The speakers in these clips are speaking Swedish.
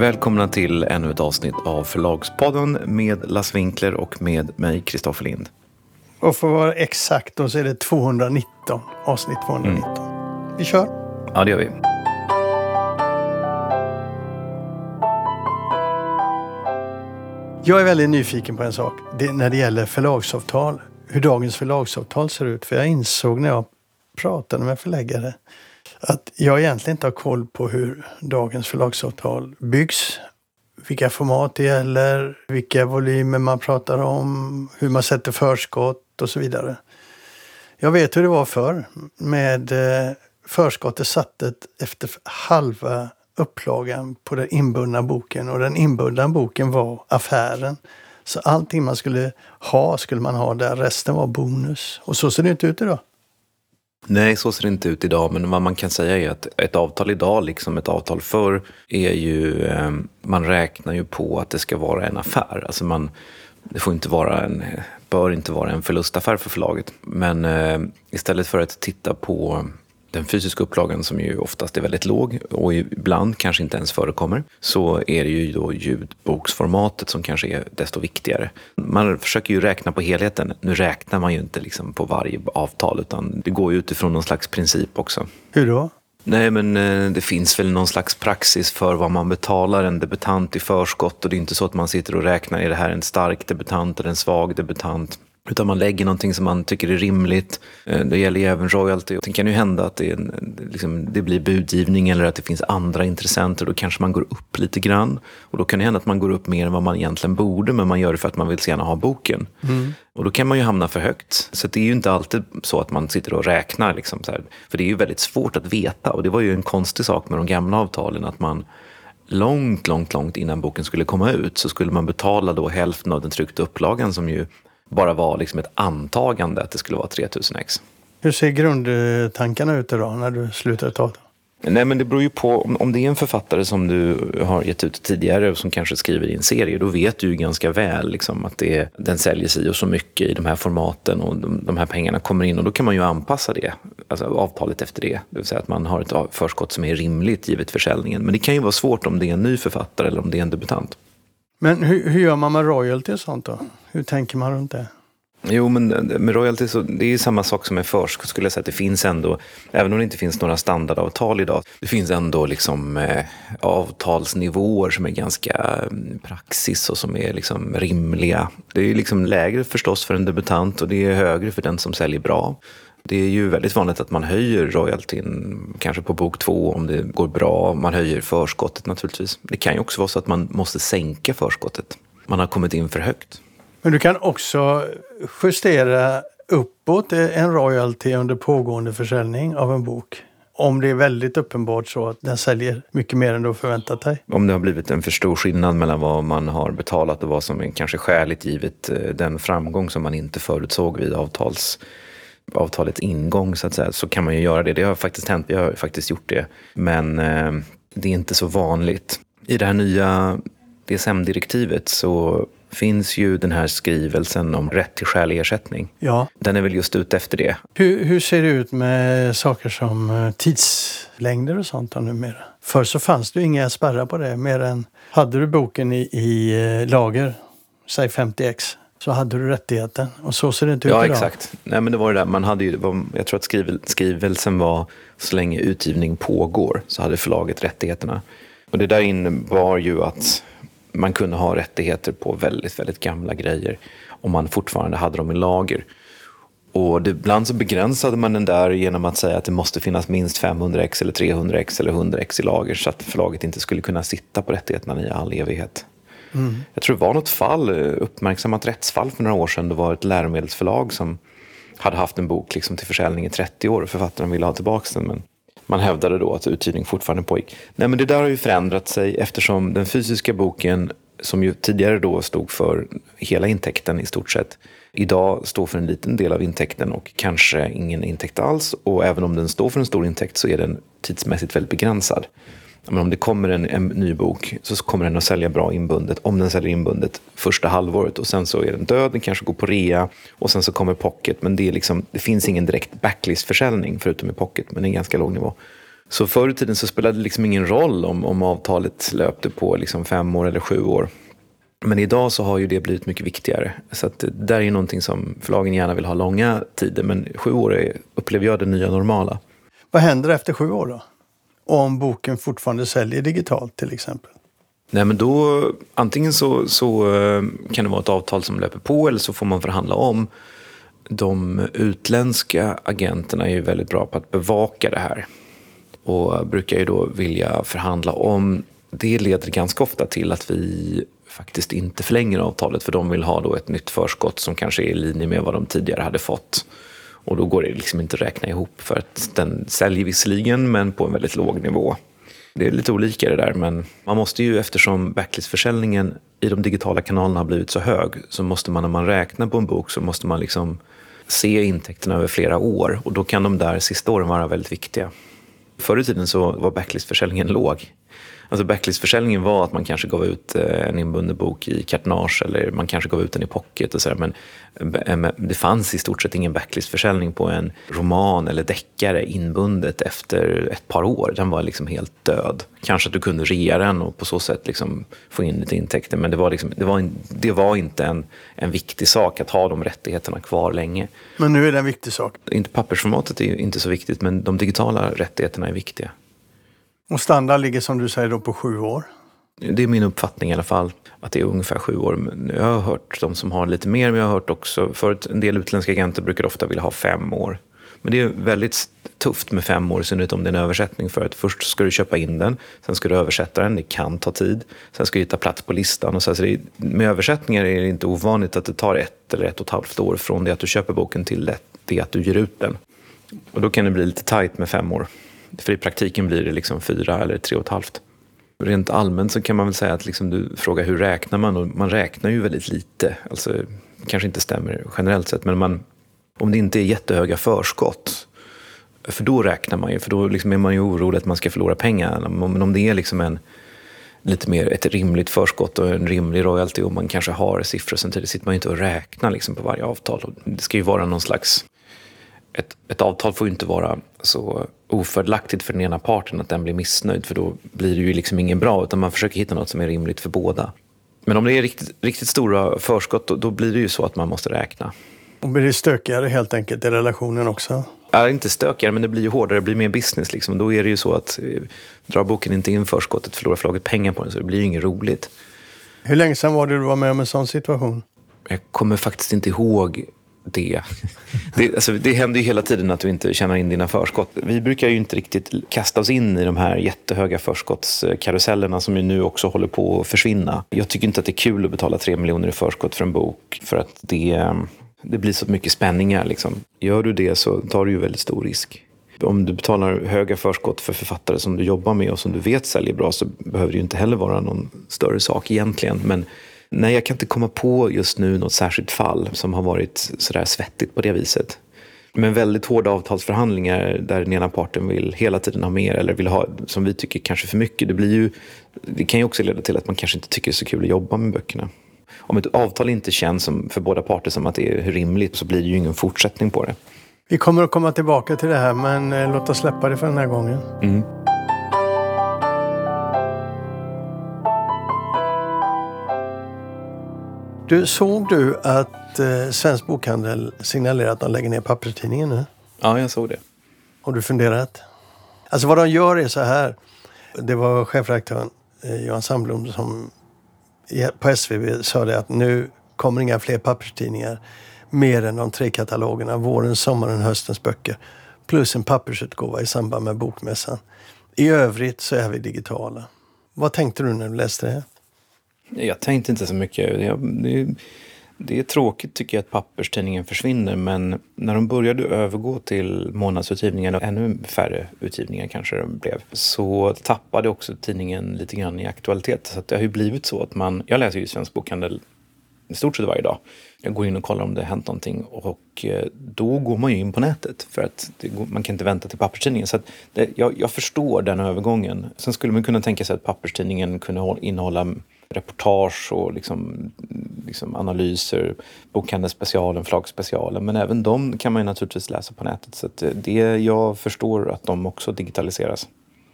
Välkomna till ännu ett avsnitt av Förlagspodden med Lasse Winkler och med mig, Kristoffer Lind. Och för att vara exakt då så är det 219, avsnitt 219. Mm. Vi kör. Ja, det gör vi. Jag är väldigt nyfiken på en sak. Det, när det gäller förlagsavtal. Hur dagens förlagsavtal ser ut. För jag insåg när jag pratade med förläggare att jag egentligen inte har koll på hur dagens förlagsavtal byggs. Vilka format det gäller, vilka volymer man pratar om, hur man sätter förskott och så vidare. Jag vet hur det var förr med eh, förskottet sattes efter halva upplagan på den inbundna boken och den inbundna boken var affären. Så allting man skulle ha skulle man ha där, resten var bonus. Och så ser det inte ut idag. Nej, så ser det inte ut idag. Men vad man kan säga är att ett avtal idag, liksom ett avtal förr, är ju... Eh, man räknar ju på att det ska vara en affär. Alltså man, det får inte vara en, bör inte vara en förlustaffär för förlaget. Men eh, istället för att titta på den fysiska upplagan som ju oftast är väldigt låg och ibland kanske inte ens förekommer så är det ju då ljudboksformatet som kanske är desto viktigare. Man försöker ju räkna på helheten. Nu räknar man ju inte liksom på varje avtal utan det går ju utifrån någon slags princip också. Hur då? Nej, men eh, det finns väl någon slags praxis för vad man betalar en debutant i förskott och det är inte så att man sitter och räknar, är det här en stark debutant eller en svag debutant? Utan man lägger någonting som man tycker är rimligt. Eh, det gäller ju även royalty. Det kan ju hända att det, liksom, det, blir budgivning eller att det finns andra intressenter. Då kanske man går upp lite grann. Och då kan det hända att man går upp mer än vad man egentligen borde. Men man gör det för att man vill så gärna ha boken. Mm. Och då kan man ju hamna för högt. Så det är ju inte alltid så att man sitter och räknar. Liksom. För det är ju väldigt svårt att veta. Och det var ju en konstig sak med de gamla avtalen. Att man långt, långt, långt innan boken skulle komma ut så skulle man betala då hälften av den tryckta upplagan som ju bara var liksom ett antagande att det skulle vara 3000 ex. Hur ser grundtankarna ut idag när du slutar ett avtal? Nej, men det beror ju på. Om det är en författare som du har gett ut tidigare och som kanske skriver i en serie, då vet du ju ganska väl liksom, att det den säljer sig och så mycket i de här formaten och de, de, här pengarna kommer in och då kan man ju anpassa det, alltså avtalet efter det. Det vill säga att man har ett förskott som är rimligt givet försäljningen. Men det kan ju vara svårt om det är en ny författare eller om det är en debutant. Men hur, hur gör man med royalty och sånt då? Hur tänker man runt det? Jo, men eh, med royalty så det är ju samma sak som med förskott skulle jag säga. Det finns ändå, även om det inte finns några standardavtal idag, det finns ändå liksom eh, avtalsnivåer som är ganska mm, praxis och som är liksom rimliga. Det är liksom lägre förstås för en debutant och det är högre för den som säljer bra. Det är ju väldigt vanligt att man höjer royaltyn, kanske på bok två om det går bra. Man höjer förskottet naturligtvis. Det kan ju också vara så att man måste sänka förskottet. Man har kommit in för högt. Men du kan också justera uppåt en royalty under pågående försäljning av en bok. Om det är väldigt uppenbart så att den säljer mycket mer än du har förväntat dig. Om det har blivit en för stor skillnad mellan vad man har betalat och vad som är kanske skäligt givet eh, den framgång som man inte förutsåg vid avtals avtalets ingång så att säga, så kan man ju göra det. Det har faktiskt hänt, vi har faktiskt gjort det. Men eh, det är inte så vanligt. I det här nya DSM-direktivet så finns ju den här skrivelsen om rätt till skälig ersättning. Ja. Den är väl just ute efter det. Hur, hur ser det ut med saker som eh, tidslängder och sånt numera? Förr så fanns det ju inga spärrar på det mer än hade du boken i, i eh, lager, säg 50x, så hade du rättigheten. Och så ser det inte ut ja, idag. Ja, exakt. Nej, men det var det där. Man hade ju, jag tror att skrivel, skrivelsen var så länge utgivning pågår så hade förlaget rättigheterna. Och det där innebar ju att man kunde ha rättigheter på väldigt, väldigt gamla grejer om man fortfarande hade dem i lager. Och det, ibland så begränsade man den där genom att säga att det måste finnas minst 500 x eller 300 x eller 100 x i lager så att förlaget inte skulle kunna sitta på rättigheterna i all evighet. Mm. Jag tror det var något fall, uppmärksammat rättsfall för några år sedan. Det var ett läromedelsförlag som hade haft en bok liksom till försäljning i 30 år och författaren ville ha tillbaka den. Men man hävdade då att uthyrning fortfarande pågick. Nej, men det där har ju förändrat sig eftersom den fysiska boken, som ju tidigare då stod för hela intäkten i stort sett, idag står för en liten del av intäkten och kanske ingen intäkt alls. Och även om den står för en stor intäkt så är den tidsmässigt väldigt begränsad men om det kommer en, en, ny bok så kommer den att sälja bra inbundet, om den säljer inbundet första halvåret och sen så är den död, den kanske går på rea och sen så kommer pocket. Men det, är liksom, det finns ingen direkt backlist-försäljning förutom i pocket, men det är en ganska låg nivå. Så förr i tiden så spelade det liksom ingen roll om, om avtalet löpte på liksom fem år eller sju år. Men idag så har ju det blivit mycket viktigare. Så att det där är ju någonting som förlagen gärna vill ha långa tider. Men sju år är, upplever jag det nya normala. Vad händer efter sju år då? Om boken fortfarande säljer digitalt till exempel? Nej, men då, antingen så, så eh, kan det vara ett avtal som löper på eller så får man förhandla om. De utländska agenterna är ju väldigt bra på att bevaka det här och brukar ju då vilja förhandla om. Det leder ganska ofta till att vi faktiskt inte förlänger avtalet för de vill ha då ett nytt förskott som kanske är i linje med vad de tidigare hade fått. Och då går det liksom inte att räkna ihop för att den säljer visserligen men på en väldigt låg nivå. Det är lite olika det där men man måste ju eftersom backlistförsäljningen i de digitala kanalerna har blivit så hög så måste man när man räknar på en bok så måste man liksom se intäkterna över flera år och då kan de där sista åren vara väldigt viktiga. Förr i tiden så var backlistförsäljningen låg. Alltså backlistförsäljningen var att man kanske gav ut eh, en inbunden bok i kartonage eller man kanske gav ut den i pocket och sådär. Men eh, det fanns i stort sett ingen backlistförsäljning på en roman eller deckare inbundet efter ett par år. Den var liksom helt död. Kanske att du kunde rea den och på så sätt liksom få in lite intäkter. Men det var, liksom, det var, det var inte en, en viktig sak att ha de rättigheterna kvar länge. Men nu är det en viktig sak? Inte pappersformatet är inte så viktigt men de digitala rättigheterna är viktiga. Och standard ligger som du säger då på sju år? Det är min uppfattning i alla fall, att det är ungefär sju år. Jag har hört de som har lite mer, men jag har hört också, förut, en del utländska agenter brukar ofta vilja ha fem år. Men det är väldigt tufft med fem år, i synnerhet om det är en översättning. För att först ska du köpa in den, sen ska du översätta den, det kan ta tid. Sen ska du hitta plats på listan. Och så, så det, med översättningar är det inte ovanligt att det tar ett eller ett och ett halvt år från det att du köper boken till det att du ger ut den. Och då kan det bli lite tajt med fem år. För i praktiken blir det liksom fyra eller tre och ett halvt. Rent allmänt så kan man väl säga att liksom du frågar hur räknar man? Och man räknar ju väldigt lite. Alltså, det kanske inte stämmer generellt sett, men man, om det inte är jättehöga förskott, för då räknar man ju, för då liksom är man ju orolig att man ska förlora pengar. Men om det är liksom en, lite mer ett rimligt förskott och en rimlig royalty och man kanske har siffror samtidigt sitter man ju inte och räknar liksom på varje avtal. Det ska ju vara någon slags ett, ett avtal får ju inte vara så ofördelaktigt för den ena parten att den blir missnöjd för då blir det ju liksom ingen bra utan man försöker hitta något som är rimligt för båda. Men om det är riktigt, riktigt stora förskott då, då blir det ju så att man måste räkna. Och blir det stökigare helt enkelt i relationen också? Ja, inte stökigare, men det blir ju hårdare, det blir mer business. Liksom. Då är det ju så att eh, drar boken inte in förskottet förlorar förlaget pengar på den, så det blir ju inget roligt. Hur länge sedan var det du var med om en sån situation? Jag kommer faktiskt inte ihåg det. Det, alltså, det händer ju hela tiden att du inte tjänar in dina förskott. Vi brukar ju inte riktigt kasta oss in i de här jättehöga förskottskarusellerna som ju nu också håller på att försvinna. Jag tycker inte att det är kul att betala tre miljoner i förskott för en bok för att det, det blir så mycket spänningar. Liksom. Gör du det så tar du ju väldigt stor risk. Om du betalar höga förskott för författare som du jobbar med och som du vet säljer bra så behöver det ju inte heller vara någon större sak egentligen. Men Nej, jag kan inte komma på just nu något särskilt fall som har varit sådär svettigt på det viset. Men väldigt hårda avtalsförhandlingar där den ena parten vill hela tiden ha mer eller vill ha, som vi tycker, kanske för mycket. Det, blir ju, det kan ju också leda till att man kanske inte tycker det är så kul att jobba med böckerna. Om ett avtal inte känns som, för båda parter som att det är rimligt så blir det ju ingen fortsättning på det. Vi kommer att komma tillbaka till det här men eh, låt oss släppa det för den här gången. Mm. Du, såg du att eh, Svensk Bokhandel signalerar att de lägger ner papperstidningen nu? Ja, jag såg det. Har du funderat? Alltså vad de gör är så här. Det var chefredaktören eh, Johan Sandblom som på SVB sa det att nu kommer inga fler papperstidningar mer än de tre katalogerna, våren, sommaren, höstens böcker. Plus en pappersutgåva i samband med bokmässan. I övrigt så är vi digitala. Vad tänkte du när du läste det? Jag tänkte inte så mycket. det, det, är tråkigt tycker jag att papperstidningen försvinner men när de började övergå till månadsutgivningar, och ännu färre utgivningar kanske det blev, så tappade också tidningen lite grann i aktualitet. Så det har ju blivit så att man, jag läser ju Svensk Bokhandel i stort sett varje dag. Jag går in och kollar om det har hänt någonting och eh, då går man ju in på nätet för att går, man kan inte vänta till papperstidningen. Så det, jag, jag, förstår den övergången. Sen skulle man kunna tänka sig att papperstidningen kunde innehålla reportage och liksom, liksom analyser, bokhandelsspecialen, flaggspecialen. Men även de kan man ju naturligtvis läsa på nätet. Så det, jag förstår att de också digitaliseras.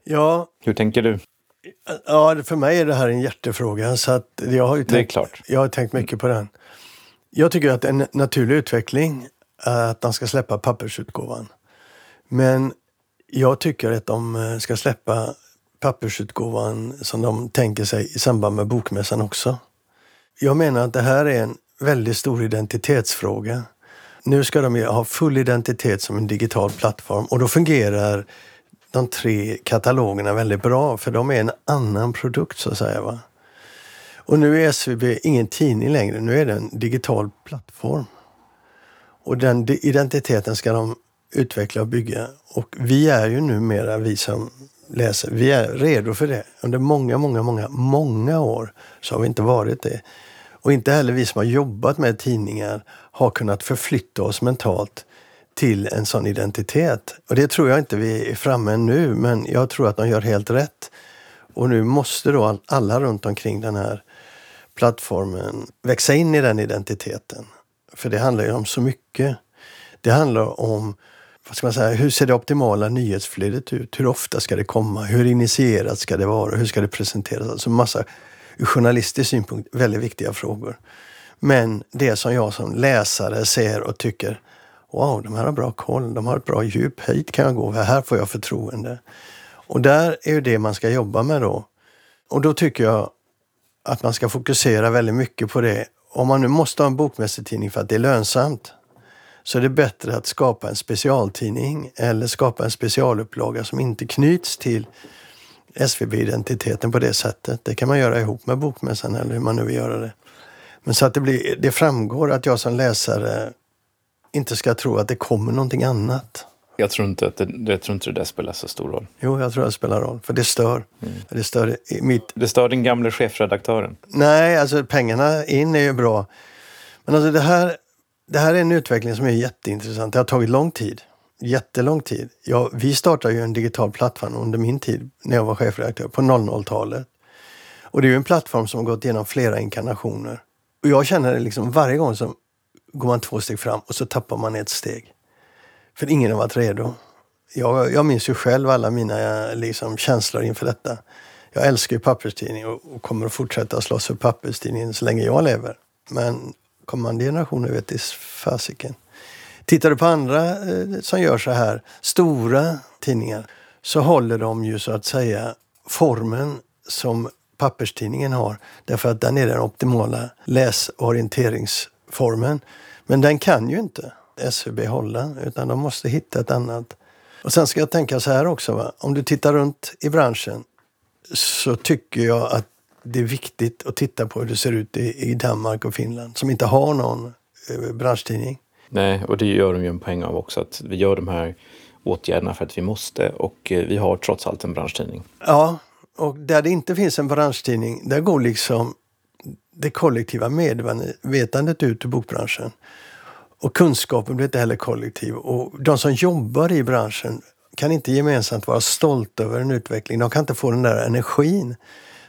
Ja, Hur tänker du? ja, för mig är det här en hjärtefråga. Så att jag, har ju Det är tänkt, klart. jag har tänkt mycket på den. Jag tycker att en naturlig utveckling är att de ska släppa pappersutgåvan. Men jag tycker att de eh, ska släppa pappersutgåvan som de tänker sig i samband med bokmässan också. Jag menar att det här är en väldigt stor identitetsfråga. Nu ska de ha full identitet som en digital plattform och då fungerar de tre katalogerna väldigt bra för de är en annan produkt så att säga. Va? Och nu är SVB ingen tidning längre, nu är det en digital plattform. Och den identiteten ska de utveckla och bygga. Och vi är ju numera, vi som läser, vi är redo för det. Under många, många, många, många år så har vi inte varit det. Och inte heller vi som har jobbat med tidningar har kunnat förflytta oss mentalt till en sån identitet. Och det tror jag inte vi är framme nu, men jag tror att de gör helt rätt. Och nu måste då alla runt omkring den här plattformen växa in i den identiteten. För det handlar ju om så mycket. Det handlar om vad ska man säga, hur ser det optimala nyhetsflödet ut? Hur ofta ska det komma? Hur initierat ska det vara? Hur ska det presenteras? Alltså massa ur journalistisk synpunkt väldigt viktiga frågor. Men det som jag som läsare ser och tycker Wow, de här har bra koll, de har ett bra djup, hit kan jag gå, här får jag förtroende. Och där är ju det man ska jobba med då. Och då tycker jag att man ska fokusera väldigt mycket på det. Om man nu måste ha en bokmässetidning för att det är lönsamt så är det bättre att skapa en specialtidning eller skapa en specialupplaga som inte knyts till SVB-identiteten på det sättet. Det kan man göra ihop med Bokmässan eller hur man nu vill göra det. Men så att det, blir, det framgår att jag som läsare inte ska tro att det kommer någonting annat. Jag tror inte att det, jag tror inte det där spelar så stor roll. Jo, jag tror det spelar roll, för det stör. Det stör mitt... Det stör den gamle chefredaktören. Nej, alltså pengarna in är ju bra. Men alltså det här, det här är en utveckling som är jätteintressant. Det har tagit lång tid. Jättelång tid. Ja, vi startade ju en digital plattform under min tid när jag var chefredaktör på 00-talet. Och det är ju en plattform som har gått igenom flera inkarnationer. Och jag känner det liksom varje gång som går man två steg fram och så tappar man ett steg. För ingen har varit redo. Jag, jag minns ju själv alla mina liksom, känslor inför detta. Jag älskar ju papperstidning och, och kommer att fortsätta slåss för papperstidningen så länge jag lever. Men kommande generationer vet det fasiken. Tittar du på andra eh, som gör så här, stora tidningar, så håller de ju så att säga formen som papperstidningen har. Därför att den är den optimala läsorienteringsformen. Men den kan ju inte SVB hålla, utan de måste hitta ett annat. Och sen ska jag tänka så här också, va? om du tittar runt i branschen så tycker jag att det är viktigt att titta på hur det ser ut i, i Danmark och Finland som inte har någon eh, branschtidning. Nej, och det gör de ju en poäng av också. Att vi gör de här åtgärderna för att vi måste. Och eh, vi har trots allt en branschtidning. Ja, och där det inte finns en branschtidning, där går liksom det kollektiva medvetandet ut ur bokbranschen. Och kunskapen blir inte heller kollektiv. Och de som jobbar i branschen kan inte gemensamt vara stolta över en utveckling. De kan inte få den där energin.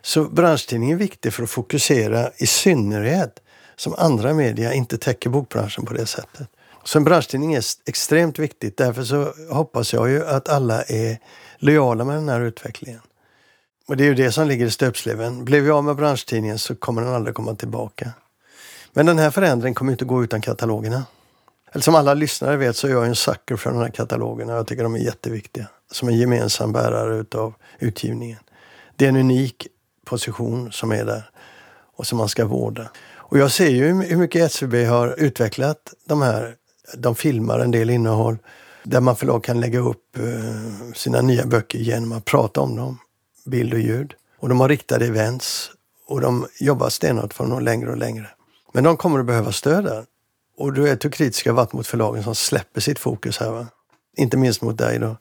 Så branschtidningen är viktig för att fokusera i synnerhet som andra media inte täcker bokbranschen på det sättet. Så en branschtidning är extremt viktigt. Därför så hoppas jag ju att alla är lojala med den här utvecklingen. Och det är ju det som ligger i stöpsleven. Blev vi av med branschtidningen så kommer den aldrig komma tillbaka. Men den här förändringen kommer inte gå utan katalogerna. Eller som alla lyssnare vet så är jag en sucker för de här katalogerna. Jag tycker de är jätteviktiga. Som en gemensam bärare utav utgivningen. Det är en unik position som är där och som man ska vårda. Och jag ser ju hur mycket SVB har utvecklat de här. De filmar en del innehåll där man förlag kan lägga upp eh, sina nya böcker genom att prata om dem, bild och ljud. Och de har riktade events och de jobbar stenhårt för att nå längre och längre. Men de kommer att behöva stöd där. Och du är hur kritiska varit mot förlagen som släpper sitt fokus här. Va? Inte minst mot dig då.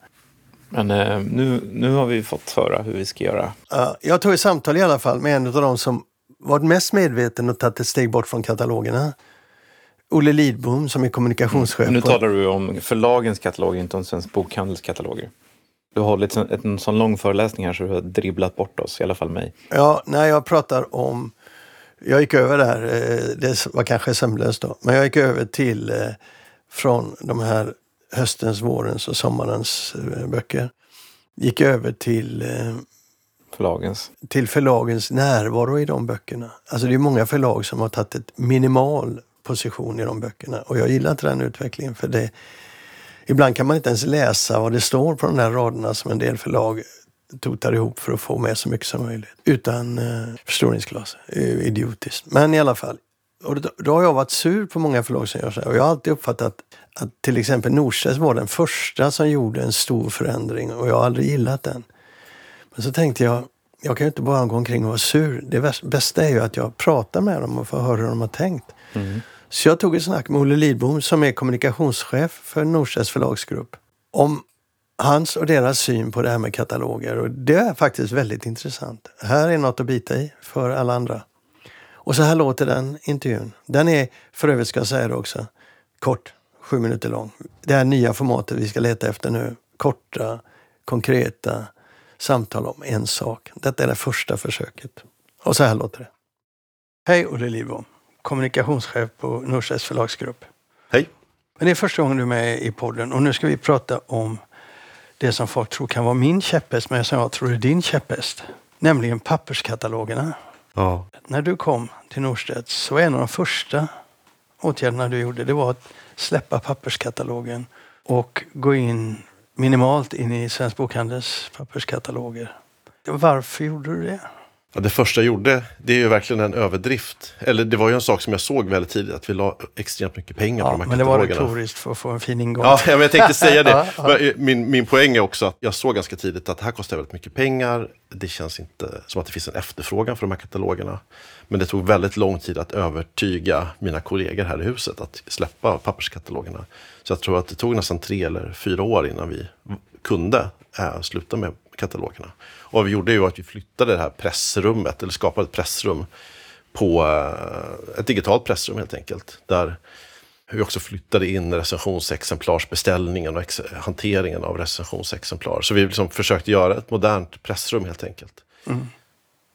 Men eh, nu, nu har vi fått höra hur vi ska göra. Ja, jag tog ett samtal i alla fall med en av de som varit mest medveten och tagit ett steg bort från katalogerna. Olle Lidbom som är kommunikationschef. Men nu talar du om förlagens kataloger, inte om Svensk Bokhandels kataloger. Du har hållit en, en sån lång föreläsning här så du har dribblat bort oss, i alla fall mig. Ja, när jag pratar om... Jag gick över där, eh, det var kanske sömnlöst då, men jag gick över till eh, från de här höstens, vårens och sommarens eh, böcker. gick över till, eh, Förlagens. till förlagens närvaro i de böckerna. Alltså det är många förlag som har tagit ett minimal position i de böckerna och jag gillar inte den utvecklingen för det Ibland kan man inte ens läsa vad det står på de där raderna som en del förlag totar ihop för att få med så mycket som möjligt. Utan eh, förstoringsglas. Idiotiskt. Men i alla fall. Och då, då har jag varit sur på många förlag som gör så här. Och jag har alltid uppfattat att till exempel Norstedts var den första som gjorde en stor förändring och jag har aldrig gillat den. Men så tänkte jag, jag kan ju inte bara gå omkring och vara sur. Det bästa är ju att jag pratar med dem och får höra hur de har tänkt. Så jag tog ett snack med Olle Lidbom som är kommunikationschef för Norstedts förlagsgrupp om hans och deras syn på det här med kataloger. Och det är faktiskt väldigt intressant. Här är något att bita i för alla andra. Och så här låter den intervjun. Den är, för övrigt ska jag säga det också, kort, sju minuter lång. Det här nya formatet vi ska leta efter nu. Korta, konkreta samtal om en sak. Detta är det första försöket. Och så här låter det. Hej Olle Lidbom, kommunikationschef på Norstedts förlagsgrupp. Hej. Men det är första gången du är med i podden och nu ska vi prata om det som folk tror kan vara min käpphäst men som jag tror är din käpphäst. Nämligen papperskatalogerna. Ja. När du kom till Norstedts så var en av de första åtgärderna du gjorde det var att släppa papperskatalogen och gå in minimalt in i Svensk Bokhandels papperskataloger. Varför gjorde du det? Ja, det första jag gjorde, det är ju verkligen en överdrift. Eller det var ju en sak som jag såg väldigt tidigt, att vi la extremt mycket pengar på Ja, de här men det var katalogerna. retoriskt för att få en fin ingång. Ja, men jag tänkte säga det. Men Min, min poäng är också att jag såg ganska tidigt att det här kostar väldigt mycket pengar. Det känns inte som att det finns en efterfrågan för de här katalogerna. Men det tog väldigt lång tid att övertyga mina kollegor här i huset att släppa papperskatalogerna. Så jag tror att det tog nästan tre eller fyra år innan vi kunde äh, sluta med katalogerna. Och vad vi gjorde ju att vi flyttade det här pressrummet, eller skapade ett pressrum på eh, ett digitalt pressrum helt enkelt. Där vi också flyttade in recensionsexemplarsbeställningen och ex- hanteringen av recensionsexemplar. Så vi liksom försökte göra ett modernt pressrum helt enkelt.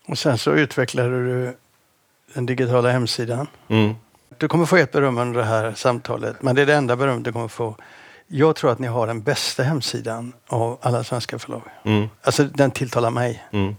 Och sen så utvecklade du den digitala hemsidan. Mm. Du kommer få ett beröm under det här samtalet, men det är det enda beröm du kommer få. Jag tror att ni har den bästa hemsidan av alla svenska förlag. Mm. Alltså den tilltalar mig. Mm.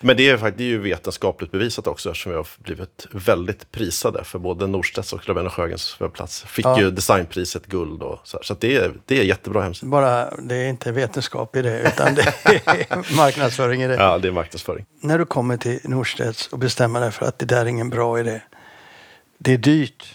Men det är, faktiskt, det är ju vetenskapligt bevisat också eftersom vi har blivit väldigt prisade för både Norstedts och Löfven och Sjögrens webbplats. Fick Ja. ju designpriset guld och så här. Så det, är, det är jättebra hemsida. Bara, det är inte vetenskap i det, utan det är marknadsföring i det. Ja, det är marknadsföring. När du kommer till Norstedts och bestämmer dig för att det där är ingen bra idé. Det är dyrt,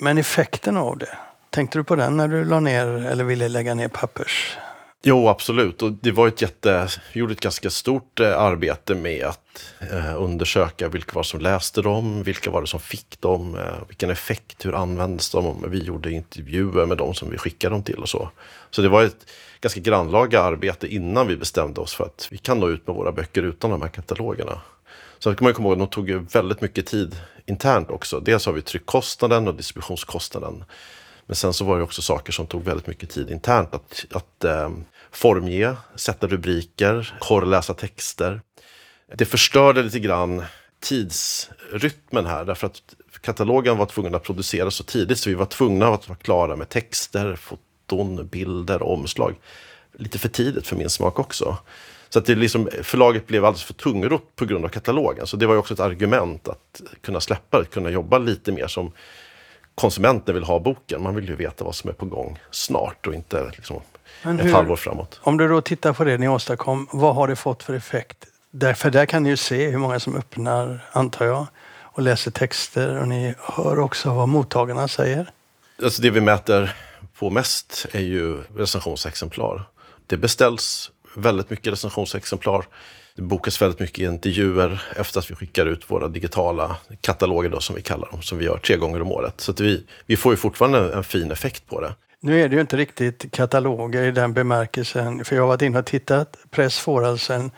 men effekten av det. Tänkte du på den när du la ner eller ville lägga ner pappers? Jo, absolut. Och det var ett jätte, vi gjorde ett ganska stort eh, arbete med att eh, undersöka vilka var det som läste dem, vilka var det som fick dem, eh, vilken effekt, hur användes de? Vi gjorde intervjuer med dem som vi skickade dem till och så. Så det var ett ganska grannlaga arbete innan vi bestämde oss för att vi kan nå ut med våra böcker utan de här katalogerna. Sen kan man komma ihåg, de tog väldigt mycket tid internt också. Dels har vi tryckkostnaden och distributionskostnaden. Men sen så var det också saker som tog väldigt mycket tid internt. Att, att eh, formge, sätta rubriker, korrläsa texter. Det förstörde lite grann tidsrytmen här. Därför att katalogen var tvungen att produceras så tidigt. Så vi var tvungna att vara klara med texter, foton, bilder och omslag. Lite för tidigt för min smak också. Så att det liksom, förlaget blev alldeles för tungrott på grund av katalogen. Så det var ju också ett argument att kunna släppa det, kunna jobba lite mer som konsumenten vill ha boken. Man vill ju veta vad som är på gång snart och inte liksom Men ett hur- halvår framåt. Om du då tittar på det ni åstadkom, vad har det fått för effekt? Därför där kan ni ju se hur många som öppnar, antar jag, och läser texter och ni hör också vad mottagarna säger. Alltså det vi mäter på mest är ju recensionsexemplar. Det beställs väldigt mycket recensionsexemplar. Det bokas väldigt mycket intervjuer efter att vi skickar ut våra digitala kataloger då, som vi kallar dem, som vi gör tre gånger om året. Så vi, vi får ju fortfarande en fin effekt på det. Nu är det ju inte riktigt kataloger i den bemärkelsen, för jag har varit inne och tittat. Press får alltså en,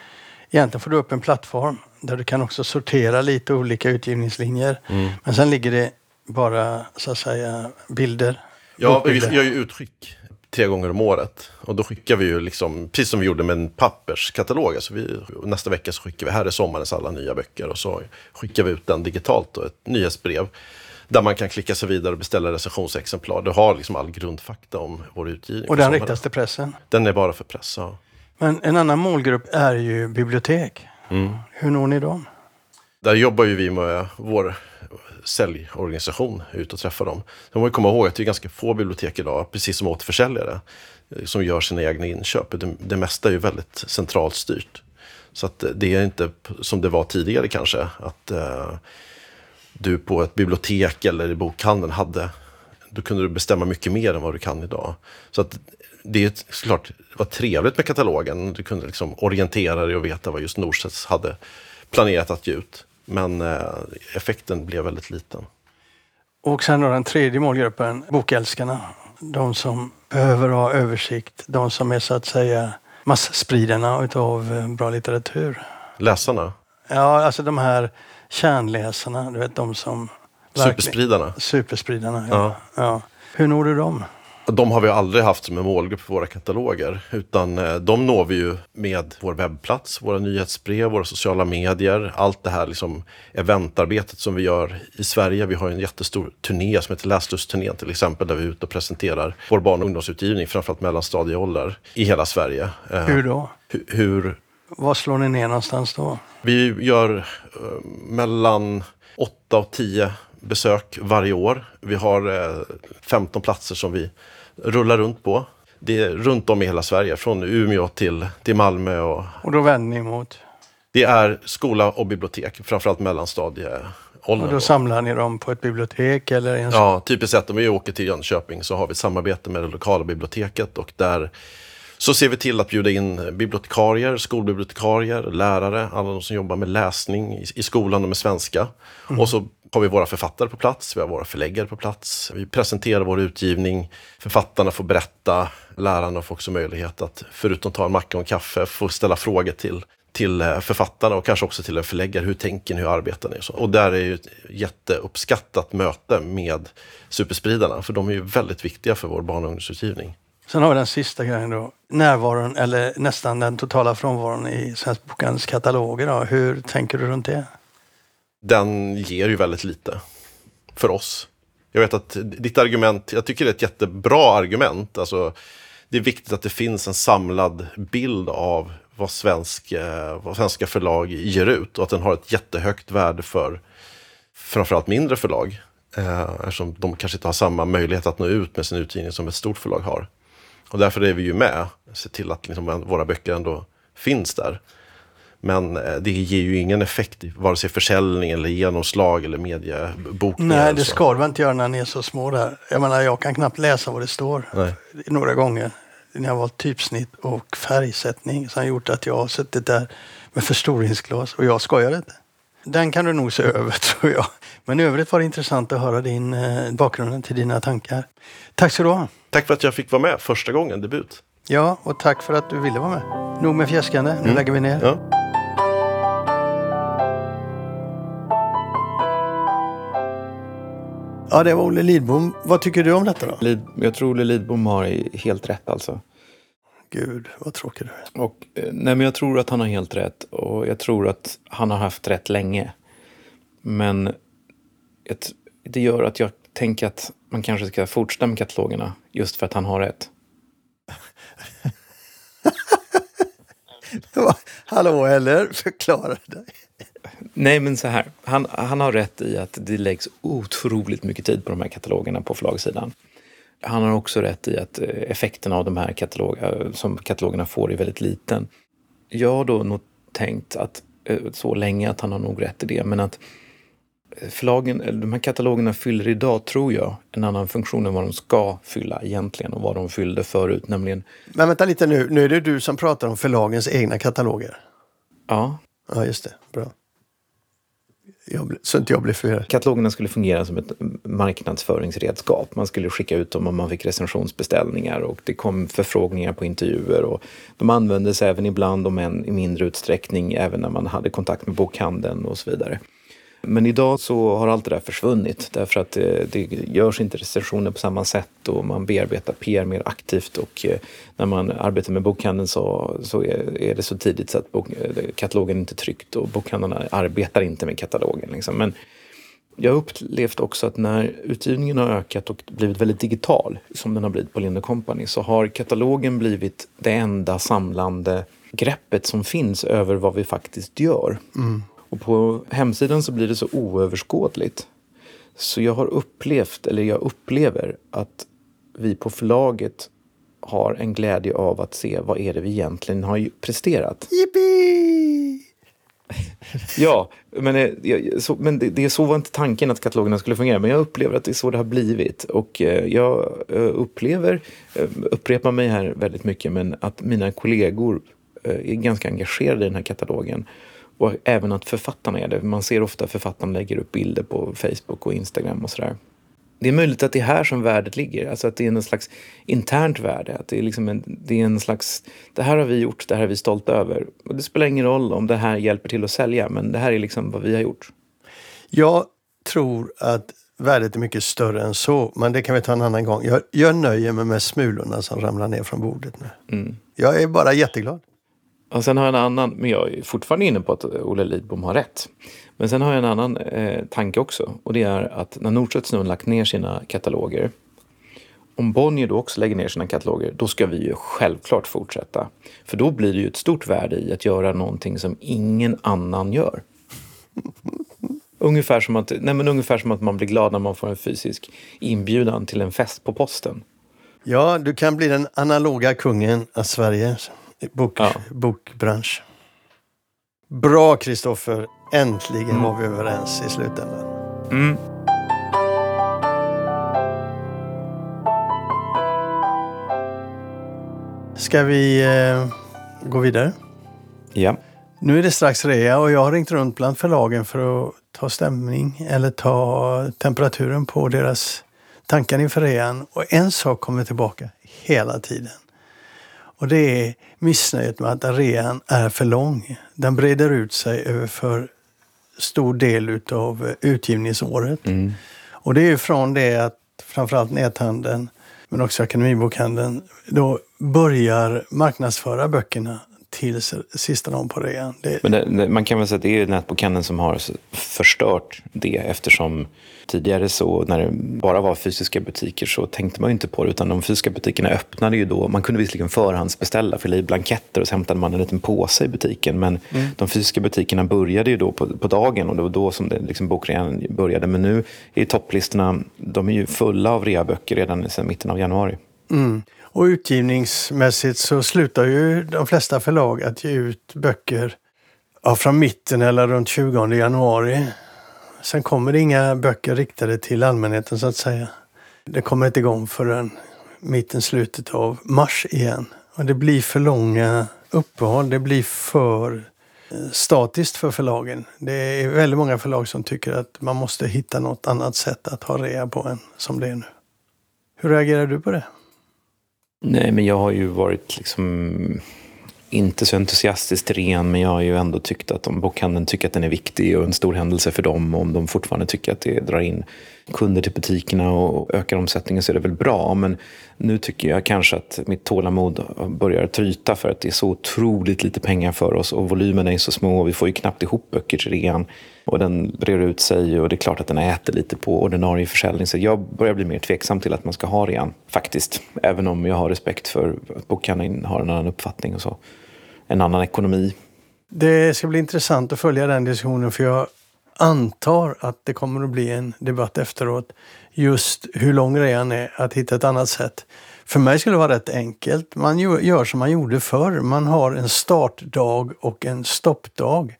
egentligen får du upp en plattform där du kan också sortera lite olika utgivningslinjer. Men sen ligger det bara så att säga bilder. Ja, vi gör ju utskick tre gånger om året. Och då skickar vi ju liksom, precis som vi gjorde med en papperskatalog. Alltså vi, nästa vecka så skickar vi här är sommarens alla nya böcker. Och så skickar vi ut den digitalt, då, ett nyhetsbrev. Där man kan klicka sig vidare och beställa recensionsexemplar. Du har liksom all grundfakta om vår utgivning. Och den riktas till pressen. Den är bara för press, ja. Men en annan målgrupp är ju bibliotek. Mm. Hur når ni dem? Där jobbar ju vi med vår säljorganisation, ut och träffa dem. Så man måste komma ihåg att det är ganska få bibliotek idag, precis som återförsäljare, eh, som gör sina egna inköp. Det, det mesta är ju väldigt centralt styrt. Så att eh, det är inte som det var tidigare kanske, att eh, du på ett bibliotek eller i bokhandeln hade, då kunde du bestämma mycket mer än vad du kan idag. Så att det är såklart, det var trevligt med katalogen. Du kunde liksom orientera dig och veta vad just Norstedts hade planerat att ge ut. Men eh, effekten blev väldigt liten. Och sen då den tredje målgruppen, bokälskarna. De som behöver ha översikt. De som är så att säga massspridarna utav eh, bra litteratur. Läsarna, Ja, alltså de här kärnläsarna. Du vet de som... superspridarna, Superspridarna, ja. Ja. ja. Hur når du dem? De har vi aldrig haft som en målgrupp för våra kataloger. Utan eh, de når vi ju med vår webbplats, våra nyhetsbrev, våra sociala medier. Allt det här liksom eventarbetet som vi gör i Sverige. Vi har en jättestor turné som heter Läslustturnén till exempel. Där vi är ute och presenterar vår barn och ungdomsutgivning, framförallt mellanstadieåldrar, i hela Sverige. Eh, Hur då? hu- hur Var slår ni ner någonstans då? Vi gör eh, mellan 8 och 10 besök varje år. Vi har eh, 15 platser som vi rullar runt på. Det är runt om i hela Sverige, från Umeå till, till Malmö. Och Och då vänder ni mot? det är skola och bibliotek, framförallt mellanstadieåldern. Och då samlar ni dem på ett bibliotek eller en Ja, typiskt sett om vi åker till Jönköping så har vi ett samarbete med det lokala biblioteket och där så ser vi till att bjuda in bibliotekarier, skolbibliotekarier, lärare, alla de som jobbar med läsning i, skolan och med svenska. Och så har vi våra författare på plats, vi har våra förläggare på plats. Vi presenterar vår utgivning, författarna får berätta, lärarna får också möjlighet att förutom ta en macka och en kaffe få ställa frågor till till eh, författarna och kanske också till en förläggare. Hur tänker ni? Hur arbetar ni? Och, så. och där är ju ett jätteuppskattat möte med superspridarna. För de är ju väldigt viktiga för vår barn och ungdomsutgivning. Sen har vi den sista grejen då. Närvaron, eller nästan den totala frånvaron i Svensk Bokhandels kataloger. Då. Hur tänker du runt det? Den ger ju väldigt lite för oss. Jag vet att ditt argument, jag tycker det är ett jättebra argument. Alltså, det är viktigt att det finns en samlad bild av vad, svensk, eh, vad svenska förlag ger ut och att den har ett jättehögt värde för framförallt mindre förlag. Eh, eftersom de kanske inte har samma möjlighet att nå ut med sin utgivning som ett stort förlag har. Och därför är vi ju med, se till att liksom våra böcker ändå finns där. Men eh, det ger ju ingen effekt i vare sig försäljning eller genomslag eller mediebokningar. Nej, det ska du inte göra när ni är så små där. Jag menar, jag kan knappt läsa vad det står. Nej. Några gånger. När jag har valt typsnitt och färgsättning som har gjort att jag har suttit där med förstoringsglas och jag skojar inte. Den kan du nog se över tror jag. Men i övrigt var det intressant att höra din eh, bakgrunden till dina tankar. Tack så du ha. Tack för att jag fick vara med första gången, debut. Ja, och tack för att du ville vara med. Nog med fjäskande, nu lägger vi ner. Ja. Ja, det var Olle Lidbom. Vad tycker du om detta då? Lid, jag tror Olle Lidbom har helt rätt alltså. Gud, vad tråkig du är. Och, eh, nej, men jag tror att han har helt rätt och jag tror att han har haft rätt länge. Men ett, det gör att jag tänker att man kanske ska fortsätta med katalogerna just för att han har rätt. Hallå, eller? Förklara dig. Nej, men så här. Han, han har rätt i att det läggs otroligt mycket tid på de här katalogerna på förlagssidan. Han har också rätt i att eh, effekten av de här kataloger, eh, som katalogerna får är väldigt liten. Jag har då nog tänkt att eh, så länge att han har nog rätt i det, men att förlagen, eller de här katalogerna fyller idag, tror jag, en annan funktion än vad de ska fylla egentligen och vad de fyllde förut, nämligen Men vänta lite nu. Nu är det du som pratar om förlagens egna kataloger. ja, Ja, just det. Bra. Jag, så inte jag blir förvirrad. Katalogerna skulle fungera som ett marknadsföringsredskap. Man skulle skicka ut dem om man fick recensionsbeställningar och det kom förfrågningar på intervjuer. Och de användes även ibland, om än i mindre utsträckning, även när man hade kontakt med bokhandeln och så vidare. Men idag så har allt det där försvunnit därför att det, det görs inte recensioner på samma sätt och man bearbetar PR mer aktivt och eh, när man arbetar med bokhandeln så, så är, är det så tidigt så att bok, eh, katalogen inte är tryckt och bokhandlarna arbetar inte med katalogen. Liksom. Men Jag har upplevt också att när utgivningen har ökat och blivit väldigt digital, som den har blivit på Lind Company, så har katalogen blivit det enda samlande greppet som finns över vad vi faktiskt gör. Mm. Och på hemsidan så blir det så oöverskådligt. Så jag har upplevt, eller jag upplever, att vi på förlaget har en glädje av att se vad är det vi egentligen har presterat. Yippee! Ja, men, eh, så, men det, det så var inte tanken att katalogerna skulle fungera. Men jag upplever att det är så det har blivit. Och eh, jag eh, upplever, upprepar mig här väldigt mycket, men att mina kollegor är ganska engagerade i den här katalogen. Och även att författarna är det. Man ser ofta att författarna lägger upp bilder på Facebook och Instagram och sådär. Det är möjligt att det är här som värdet ligger. Alltså att det är en slags internt värde. Att det, är liksom en, det är en slags, det här har vi gjort, det här är vi stolta över. Och det spelar ingen roll om det här hjälper till att sälja, men det här är liksom vad vi har gjort. Jag tror att värdet är mycket större än så, men det kan vi ta en annan gång. Jag, jag nöjer mig med smulorna som ramlar ner från bordet nu. Mm. Jag är bara jätteglad. Och sen har jag en annan, men jag är fortfarande inne på att Olle Lidbom har rätt. Men sen har jag en annan eh, tanke också. Och det är att när Norstedts nu har lagt ner sina kataloger. Om Bonnier då också lägger ner sina kataloger, då ska vi ju självklart fortsätta. För då blir det ju ett stort värde i att göra någonting som ingen annan gör. Ungefär som, att, nej men ungefär som att man blir glad när man får en fysisk inbjudan till en fest på posten. Ja, du kan bli den analoga kungen av Sverige bok, Ja. bokbransch. Bra Kristoffer! Äntligen var vi överens i slutändan. Mm. Ska vi eh, gå vidare? Ja. Nu är det strax rea och jag har ringt runt bland förlagen för att ta stämning eller ta temperaturen på deras tankar inför rean. Och en sak kommer tillbaka hela tiden. Och det är missnöjet med att rean är för lång. Den breder ut sig över för stor del utav utgivningsåret. Mm. Och det är ju från det att framförallt näthandeln men också Akademibokhandeln då börjar marknadsföra böckerna till sista dagen på rean. Det, Men det, det, man kan väl säga att det är nätbokhandeln som har förstört det eftersom tidigare så när det bara var fysiska butiker så tänkte man inte på det utan de fysiska butikerna öppnade ju då. Man kunde visserligen förhandsbeställa, fylla i blanketter och så hämtade man en liten påse i butiken. Men de fysiska butikerna började ju då på, på dagen och det var då som det, liksom bokrean började. Men nu är topplistorna, de är ju fulla av reaböcker redan sedan mitten av januari mm. Och utgivningsmässigt så slutar ju de flesta förlag att ge ut böcker ja, från mitten eller runt 20 januari. Sen kommer det inga böcker riktade till allmänheten så att säga. Det kommer inte igång förrän mitten, slutet av mars igen. Och det blir för långa uppehåll. Det blir för eh, statiskt för förlagen. Det är väldigt många förlag som tycker att man måste hitta något annat sätt att ha rea på än som det är nu. Hur reagerar du på det? Nej, men jag har ju varit liksom inte så entusiastiskt ren, men jag har ju ändå tyckt att om bokhandeln tycker att den är viktig och en stor händelse för dem, och om de fortfarande tycker att det drar in kunder till butikerna och ökar omsättningen så är det väl bra. Men nu tycker jag kanske att mitt tålamod börjar tryta för att det är så otroligt lite pengar för oss och volymerna är så små och vi får ju knappt ihop böcker till rean. Och den brer ut sig och det är klart att den äter lite på ordinarie försäljning. Så jag börjar bli mer tveksam till att man ska ha rean, faktiskt. Även om jag har respekt för att bokhandeln har en annan uppfattning och så. En annan ekonomi. Det ska bli intressant att följa den diskussionen för jag antar att det kommer att bli en debatt efteråt. Just hur lång rean är, att hitta ett annat sätt. För mig skulle det vara rätt enkelt. Man gör gör som man gjorde förr. Man har en startdag och en stoppdag.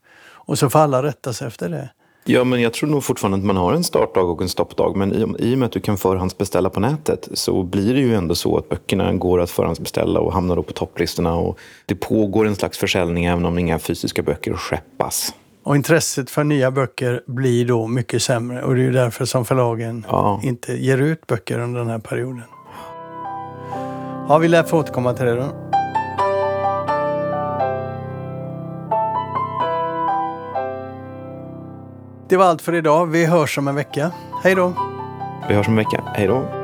Och så får alla rätta sig efter det. Ja, men jag tror nog fortfarande att man har en startdag och en stoppdag. Men i, i och med att du kan förhandsbeställa på nätet så blir det ju ändå så att böckerna går att förhandsbeställa och hamnar då på topplistorna. Och det pågår en slags försäljning även om inga fysiska böcker skeppas. Och intresset för nya böcker blir då mycket sämre. Och det är ju därför som förlagen Ja. inte ger ut böcker under den här perioden. Ja, vi lär få återkomma till det då. Det var allt för idag. Vi hörs om en vecka. Hej då! Vi hörs om en vecka. Hej då!